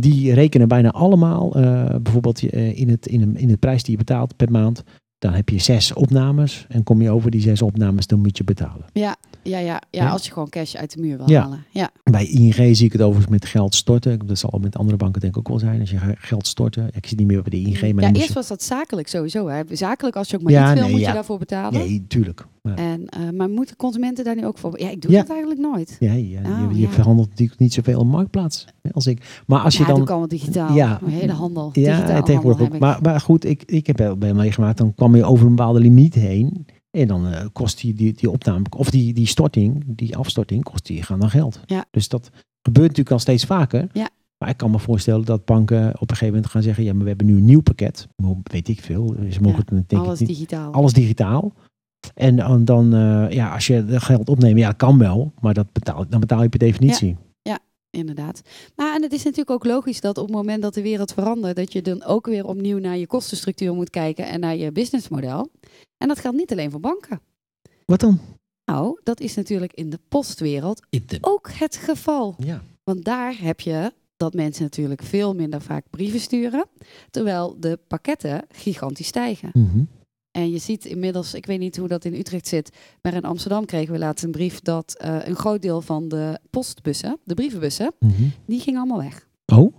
die rekenen bijna allemaal, eh, bijvoorbeeld eh, in, het, in, een, in de prijs die je betaalt per maand, dan heb je zes opnames en kom je over die zes opnames, dan moet je betalen. Ja, ja, ja, ja, Ja. als je gewoon cash uit de muur wil Ja. halen. Ja, Bij ING zie ik het overigens met geld storten. Dat zal met andere banken denk ik ook wel zijn. Als je geld storten, ik zit niet meer bij de ING, maar ja eerst je- was dat zakelijk sowieso. Hè. Zakelijk, als je ook maar Ja, niet veel, nee, moet je daarvoor betalen. Nee, tuurlijk. Maar, En, eh, maar moeten consumenten daar nu ook voor? Ja, ik doe dat eigenlijk nooit. ja, ja, Oh, je, je ja. verhandelt natuurlijk niet zoveel op marktplaats als ik. Maar als je dan ik allemaal digitaal. Ja. Mijn hele handel. Ja, digitaal tegenwoordig handel ook. heb Maar, maar goed, ik, ik heb wel bij meegemaakt. Dan kwam je over een bepaalde limiet heen. En dan eh, kost die, die, die opname, of die, die storting, die afstorting, kost die gaan dan geld. Ja. Dus dat gebeurt natuurlijk al steeds vaker. Ja. Maar ik kan me voorstellen dat banken op een gegeven moment gaan zeggen, ja, maar we hebben nu een nieuw pakket. Weet ik veel. Ze mogen Ja, het denk Alles ik digitaal. Alles digitaal. En dan, dan eh, ja, als je geld opneemt, ja, kan wel. Maar dat betaal, dan betaal je per definitie. Inderdaad. Nou, en het is natuurlijk ook logisch dat op het moment dat de wereld verandert, dat je dan ook weer opnieuw naar je kostenstructuur moet kijken en naar je businessmodel. En dat geldt niet alleen voor banken. Wat dan? Nou, dat is natuurlijk in de postwereld ook het geval. Ja. Want daar heb je dat mensen natuurlijk veel minder vaak brieven sturen, terwijl de pakketten gigantisch stijgen. Mhm. En je ziet inmiddels, ik weet niet hoe dat in Utrecht zit, maar in Amsterdam kregen we laatst een brief dat eh, een groot deel van de postbussen, de brievenbussen, Mhm. die ging allemaal weg. Oh?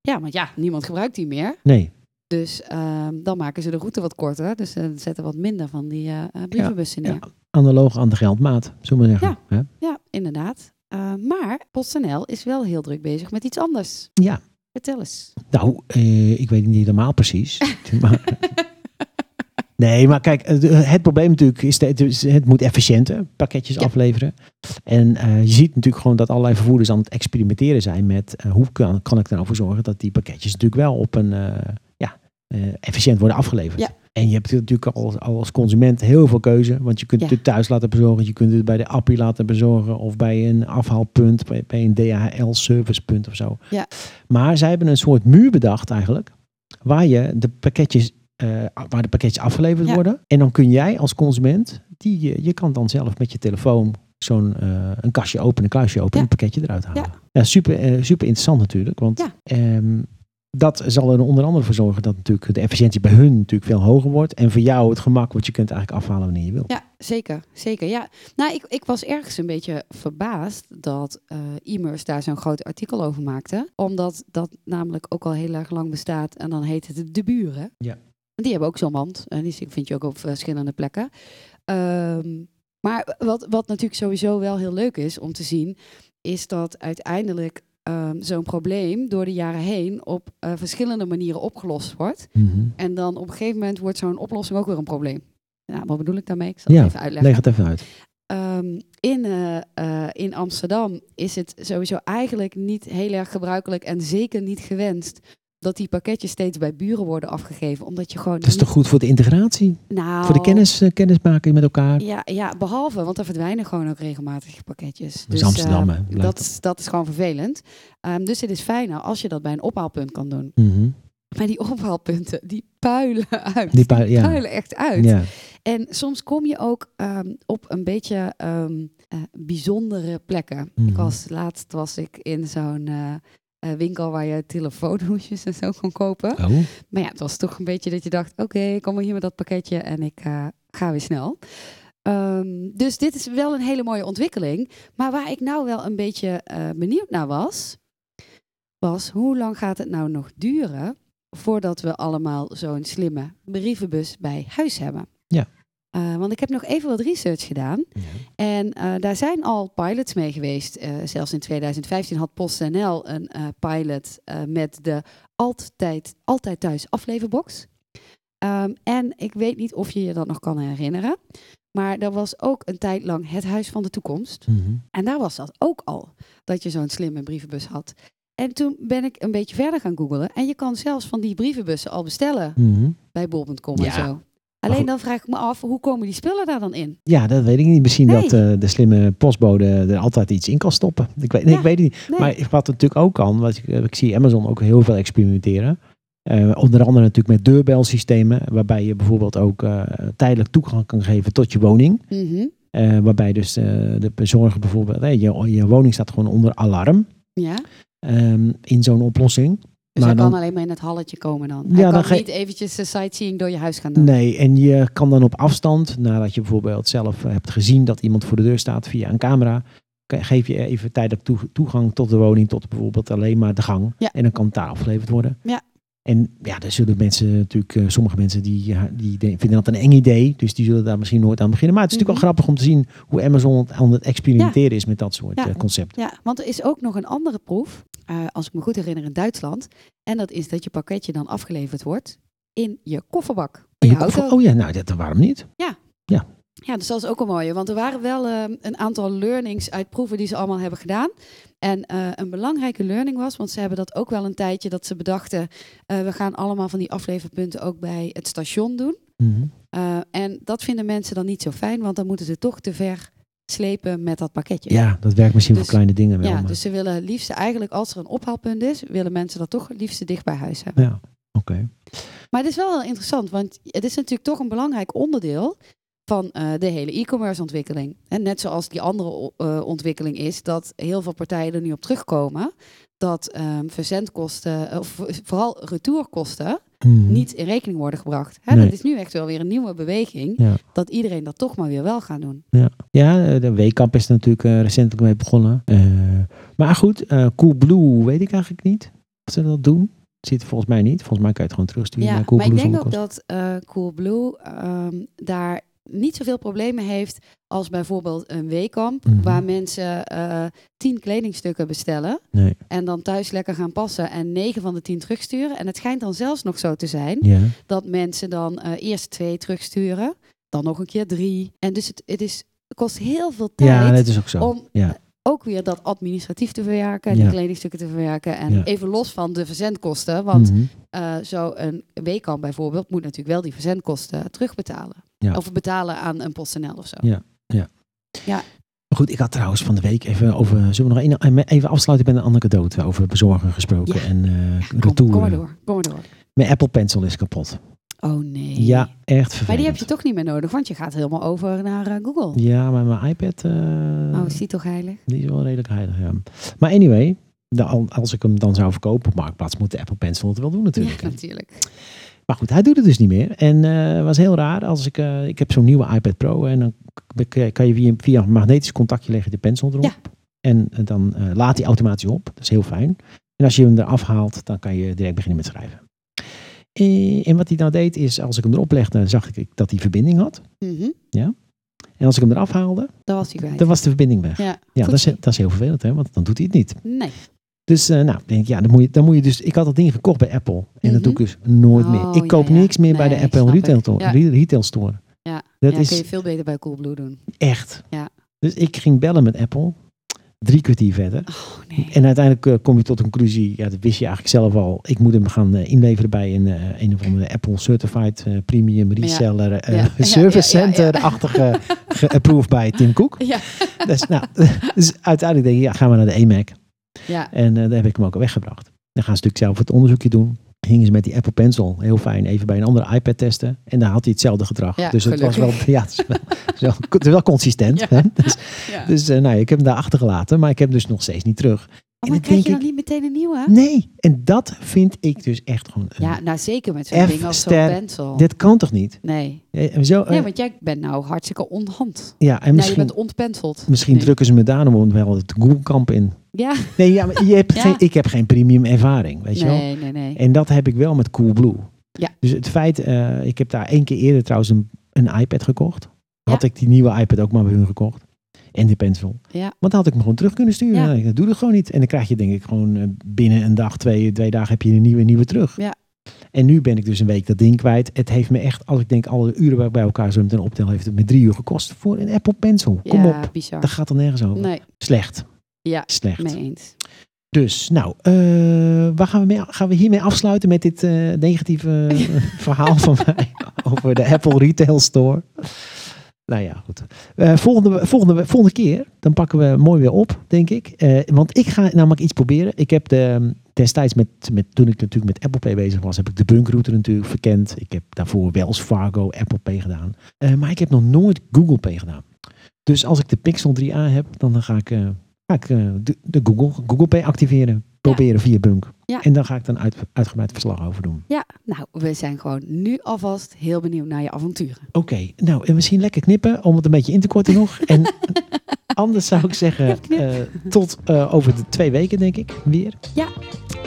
Ja, want ja, niemand gebruikt die meer. Nee. Dus ehm, dan maken ze de route wat korter. Dus ze zetten wat minder van die eh, eh, brievenbussen neer. Ja. analoog aan de geldmaat, zullen we maar zeggen. Ja, Ja, inderdaad. Maar PostNL is wel heel druk bezig met iets anders. ja. Vertel eens. Nou, eh, ik weet niet helemaal precies. maar, nee, maar kijk, het, probleem natuurlijk is, dat het, moet efficiënter pakketjes Ja. afleveren. En eh, je ziet natuurlijk gewoon dat allerlei vervoerders aan het experimenteren zijn met eh, hoe kan, kan ik er nou voor zorgen dat die pakketjes natuurlijk wel op een eh, ja, efficiënt worden afgeleverd. Ja. En je hebt natuurlijk al, al als consument heel veel keuze, want je kunt het thuis laten bezorgen, je kunt het bij de appie laten bezorgen of bij een afhaalpunt, bij, bij een DHL servicepunt of zo. Ja. Maar zij hebben een soort muur bedacht eigenlijk, waar je de pakketjes, eh, waar de pakketjes afgeleverd Ja. worden. En dan kun jij als consument, die, je- je kan dan zelf met je telefoon zo'n eh, een kastje openen, een kluisje openen, Ja. een pakketje eruit halen. Ja. Ja, super, eh, super interessant natuurlijk, want ehm, dat zal er onder andere voor zorgen dat natuurlijk de efficiëntie bij hun natuurlijk veel hoger wordt. En voor jou het gemak, want je kunt eigenlijk afhalen wanneer je wil. Ja, zeker. Zeker, ja. Nou, ik, ik was ergens een beetje verbaasd dat eh e-mailers daar zo'n groot artikel over maakte. Omdat dat namelijk ook al heel erg lang bestaat. En dan heet het De Buren. Ja. Die hebben ook zo'n mand. En die vind je ook op verschillende plekken. Ehm, maar wat, wat natuurlijk sowieso wel heel leuk is om te zien... is dat uiteindelijk ehm, zo'n probleem door de jaren heen... op eh, verschillende manieren opgelost wordt. Mhm. En dan op een gegeven moment wordt zo'n oplossing ook weer een probleem. Nou, wat bedoel ik daarmee? Ik zal het even uitleggen. Leg het even uit. Ehm, in, eh, eh, in Amsterdam is het sowieso eigenlijk niet heel erg gebruikelijk en zeker niet gewenst dat die pakketjes steeds bij buren worden afgegeven. Omdat je gewoon. Dat is toch goed voor de integratie? Nou, Voor de kennis, eh, kennismaking met elkaar? Ja, ja, behalve, want er verdwijnen gewoon ook regelmatig pakketjes. is Amsterdam, eh, hè, dat, is, dat is gewoon vervelend. Ehm, dus het is fijner als je dat bij een ophaalpunt kan doen. Mhm. Maar die ophaalpunten, die puilen uit. Die ja. puilen echt uit. Ja. En soms kom je ook ehm, op een beetje ehm, eh, bijzondere plekken. Mhm. Ik was, laatst was ik in zo'n eh, winkel waar je telefoonhoesjes en zo kon kopen. Oh, Maar ja, het was toch een beetje dat je dacht, oké, kom maar hier met dat pakketje en ik eh, ga weer snel. Ehm, dus dit is wel een hele mooie ontwikkeling. Maar waar ik nou wel een beetje eh, benieuwd naar was, was hoe lang gaat het nou nog duren voordat we allemaal zo'n slimme brievenbus bij huis hebben? Ja. Eh, want ik heb nog even wat research gedaan. ja. En eh, daar zijn al pilots mee geweest. Eh, zelfs in 2015 had PostNL een pilot met de altijd, altijd thuis afleverbox. Ehm, en ik weet niet of je je dat nog kan herinneren. Maar er was ook een tijd lang het Huis van de Toekomst. Mhm. En daar was dat ook al, dat je zo'n slimme brievenbus had. En toen ben ik een beetje verder gaan googlen. En je kan zelfs van die brievenbussen al bestellen Mhm. bij bol.com en zo. Alleen dan vraag ik me af, hoe komen die spullen daar dan in? Ja, dat weet ik niet. Misschien Nee. dat eh, de slimme postbode er altijd iets in kan stoppen. Ik weet, nee, Ja. ik weet het niet. Nee. Maar wat natuurlijk ook kan, wat ik, eh, ik zie Amazon ook heel veel experimenteren. Eh, onder andere natuurlijk met deurbelsystemen, waarbij je bijvoorbeeld ook tijdelijk toegang kan geven tot je woning. Mhm. Waarbij dus de bezorger bijvoorbeeld, je, je woning staat gewoon onder alarm Ja. ehm, in zo'n oplossing. Dus Maar hij dan- kan alleen maar in het halletje komen dan. Ja, hij dan kan ga je- niet eventjes de sightseeing door je huis gaan doen. Nee, en je kan dan op afstand, nadat je bijvoorbeeld zelf eh, hebt gezien dat iemand voor de deur staat via een camera, geef je even tijdelijk toe- toegang tot de woning, tot bijvoorbeeld alleen maar de gang. Ja. En dan kan het daar afgeleverd worden. Ja. En ja, daar zullen mensen natuurlijk, eh, sommige mensen die, ja, die de- vinden dat een eng idee, dus die zullen daar misschien nooit aan beginnen. Maar het is natuurlijk wel grappig om te zien hoe Amazon aan het experimenteren is met dat soort Mhm. Ja. eh, concepten. Ja, want er is ook nog een andere proef, eh, als ik me goed herinner, in Duitsland. En dat is dat je pakketje dan afgeleverd wordt in je kofferbak. In je je koffer- auto. oh ja, nou dat, waarom niet? Ja, dus dat is ook een mooie. Want er waren wel eh, een aantal learnings uit proeven die ze allemaal hebben gedaan. En eh, een belangrijke learning was, want ze hebben dat ook wel een tijdje dat ze bedachten, we gaan allemaal van die afleverpunten ook bij het station doen. Mhm. En dat vinden mensen dan niet zo fijn, want dan moeten ze toch te ver slepen met dat pakketje. Ja, dat werkt misschien Dus- voor kleine dingen wel. Ja, maar- dus ze willen liefst eigenlijk, als er een ophaalpunt is, willen mensen dat toch het liefst dicht bij huis hebben. ja, oké. Maar het is wel heel interessant, want het is natuurlijk toch een belangrijk onderdeel van eh, de hele e-commerce ontwikkeling. En net zoals die andere eh, ontwikkeling is, dat heel veel partijen er nu op terugkomen, dat ehm, verzendkosten, of vooral retourkosten, Mhm. niet in rekening worden gebracht. Hè, Nee. Dat is nu echt wel weer een nieuwe beweging, Ja. dat iedereen dat toch maar weer wel gaat doen. Ja, ja eh, de Weekamp is er natuurlijk eh, recentelijk mee begonnen. Eh, maar goed, eh Coolblue weet ik eigenlijk niet of ze dat doen. Zit volgens mij niet. Volgens mij kan je het gewoon terugsturen Ja, naar maar ik Coolblue denk ook dat eh Coolblue ehm, daar niet zoveel problemen heeft als bijvoorbeeld een weekamp, Mhm. waar mensen eh, tien kledingstukken bestellen Nee. en dan thuis lekker gaan passen en negen van de tien terugsturen. En het schijnt dan zelfs nog zo te zijn Ja. dat mensen dan eh, eerst twee terugsturen, dan nog een keer drie. En dus het, het is, kost heel veel tijd ja, dat is ook zo. om Ja. ook weer dat administratief te verwerken, Ja. die kledingstukken te verwerken. En even los van de verzendkosten, want Mhm. eh, zo een weekamp bijvoorbeeld moet natuurlijk wel die verzendkosten terugbetalen. Ja. Of betalen aan een PostNL of zo. Ja. Maar goed, ik had trouwens van de week even over. Zullen we nog één- even afsluiten met een anekdote over bezorgen gesproken Ja. en eh Kom, retour. kom maar door, kom maar door. Mijn Apple Pencil is kapot. Oh nee. Ja, echt vervelend. Maar die heb je toch niet meer nodig, want je gaat helemaal over naar eh, Google. Ja, maar mijn iPad, eh, Oh, is die toch heilig? die is wel redelijk heilig, ja. Maar anyway, de- als ik hem dan zou verkopen op Marktplaats, moet de Apple Pencil het wel doen natuurlijk. Ja, natuurlijk. Maar goed, hij doet het dus niet meer. En eh, het was heel raar. Als ik, eh, ik heb zo'n nieuwe iPad Pro en dan kan je via, via een magnetisch contactje leggen de pencil erop. Ja. En eh, dan eh, laat hij automatisch op. Dat is heel fijn. En als je hem eraf haalt, dan kan je direct beginnen met schrijven. Eh, en wat hij nou deed is, als ik hem erop legde, zag ik dat hij verbinding had. Mhm. En als ik hem eraf haalde, Dat was kwijt. dan was de verbinding weg. Ja, Ja, dat is, dat is heel vervelend, hè? want dan doet hij het niet. Nee. Dus eh, nou, denk ik, ja, dan moet, je, dan moet je dus. Ik had dat ding gekocht bij Apple. En dat doe ik dus nooit Oh, meer. Ik koop ja, ja. niks meer bij de Apple retail, Ja. retail store. Ja, Dat ja is kun je veel beter bij Coolblue doen. echt. Ja. Dus ik ging bellen met Apple. Drie kwartier verder. Oh nee. En uiteindelijk eh, kom je tot een conclusie. Ja, dat wist je eigenlijk zelf al. Ik moet hem gaan eh, inleveren bij een, een of andere Apple Certified Premium. Reseller Service. Center-achtige geapproved bij Tim Cook. Ja. Dus, nou, dus uiteindelijk denk ik, ja, gaan we naar de EMAC. Ja. En eh, daar heb ik hem ook weggebracht. Dan gaan ze natuurlijk zelf het onderzoekje doen. Gingen ze met die Apple Pencil, heel fijn, even bij een andere iPad testen. En daar had hij hetzelfde gedrag. Ja, dus het was wel, ja, het is wel, het is wel, het is wel consistent. Ja. Hè? Dus, ja. dus eh, nou, ik heb hem daar achtergelaten, maar ik heb hem dus nog steeds niet terug. Oh, maar krijg je dan niet meteen een nieuwe? Nee, en dat vind ik dus echt gewoon. een- Ja, nou zeker met zo'n ding als zo'n pencil. Dit kan toch niet? Nee. Ja, en Zo, eh, nee, want jij bent nou hartstikke onhand. ja, en Nou, misschien, je bent ontpenseld. misschien Nee. drukken ze me daarom wel het Google-kamp in. Ja. Nee, ja, maar je hebt Ja. geen, ik heb geen premium ervaring, weet je wel? Nee, nee, nee. En dat heb ik wel met Coolblue. Ja. Dus het feit, eh, ik heb daar één keer eerder trouwens een, een iPad gekocht. Had Ja. ik die nieuwe iPad ook maar bij hun gekocht. En de pencil. Ja. Want dan had ik hem gewoon terug kunnen sturen. Ja. Dat doe ik gewoon niet. En dan krijg je denk ik gewoon eh, binnen een dag, twee, twee dagen heb je een nieuwe, nieuwe terug. Ja. En nu ben ik dus een week dat ding kwijt. Het heeft me echt, als ik denk alle uren bij- bij elkaar zo meteen optel, heeft het me drie uur gekost voor een Apple Pencil. Kom ja, op. bizar. Dat gaat er nergens over. Nee, Slecht. Ja, Slecht. mee eens. Dus, nou, eh, waar gaan we, mee, gaan we hiermee afsluiten met dit eh, negatieve verhaal van mij over de Apple Retail Store? Nou ja, goed. Eh, volgende, volgende, volgende keer, dan pakken we mooi weer op, denk ik. Eh, want ik ga namelijk iets proberen. Ik heb de, destijds, met, met, toen ik natuurlijk met Apple Pay bezig was, heb ik de bunkrouter natuurlijk verkend. Ik heb daarvoor Wells Fargo, Apple Pay gedaan. Eh, maar ik heb nog nooit Google Pay gedaan. Dus als ik de Pixel 3a heb, dan ga ik, ga ik de, de Google, Google Pay activeren. Proberen via Bunk. Ja. En dan ga ik dan uit, uitgebreid verslag over doen. Ja, nou, we zijn gewoon nu alvast heel benieuwd naar je avonturen. Oké, nou, en misschien lekker knippen om het een beetje in te korten nog. En anders zou ik zeggen, eh, tot eh, over de twee weken, denk ik, weer. Ja.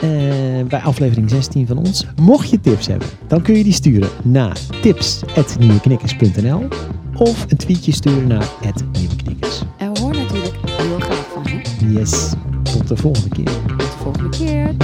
Eh, bij aflevering 16 van ons. Mocht je tips hebben, dan kun je die sturen naar tips.nieuweknikkers.nl of een tweetje sturen naar @nieuweknikkers. En we horen natuurlijk heel graag van je. Yes, tot de volgende keer volgende keer.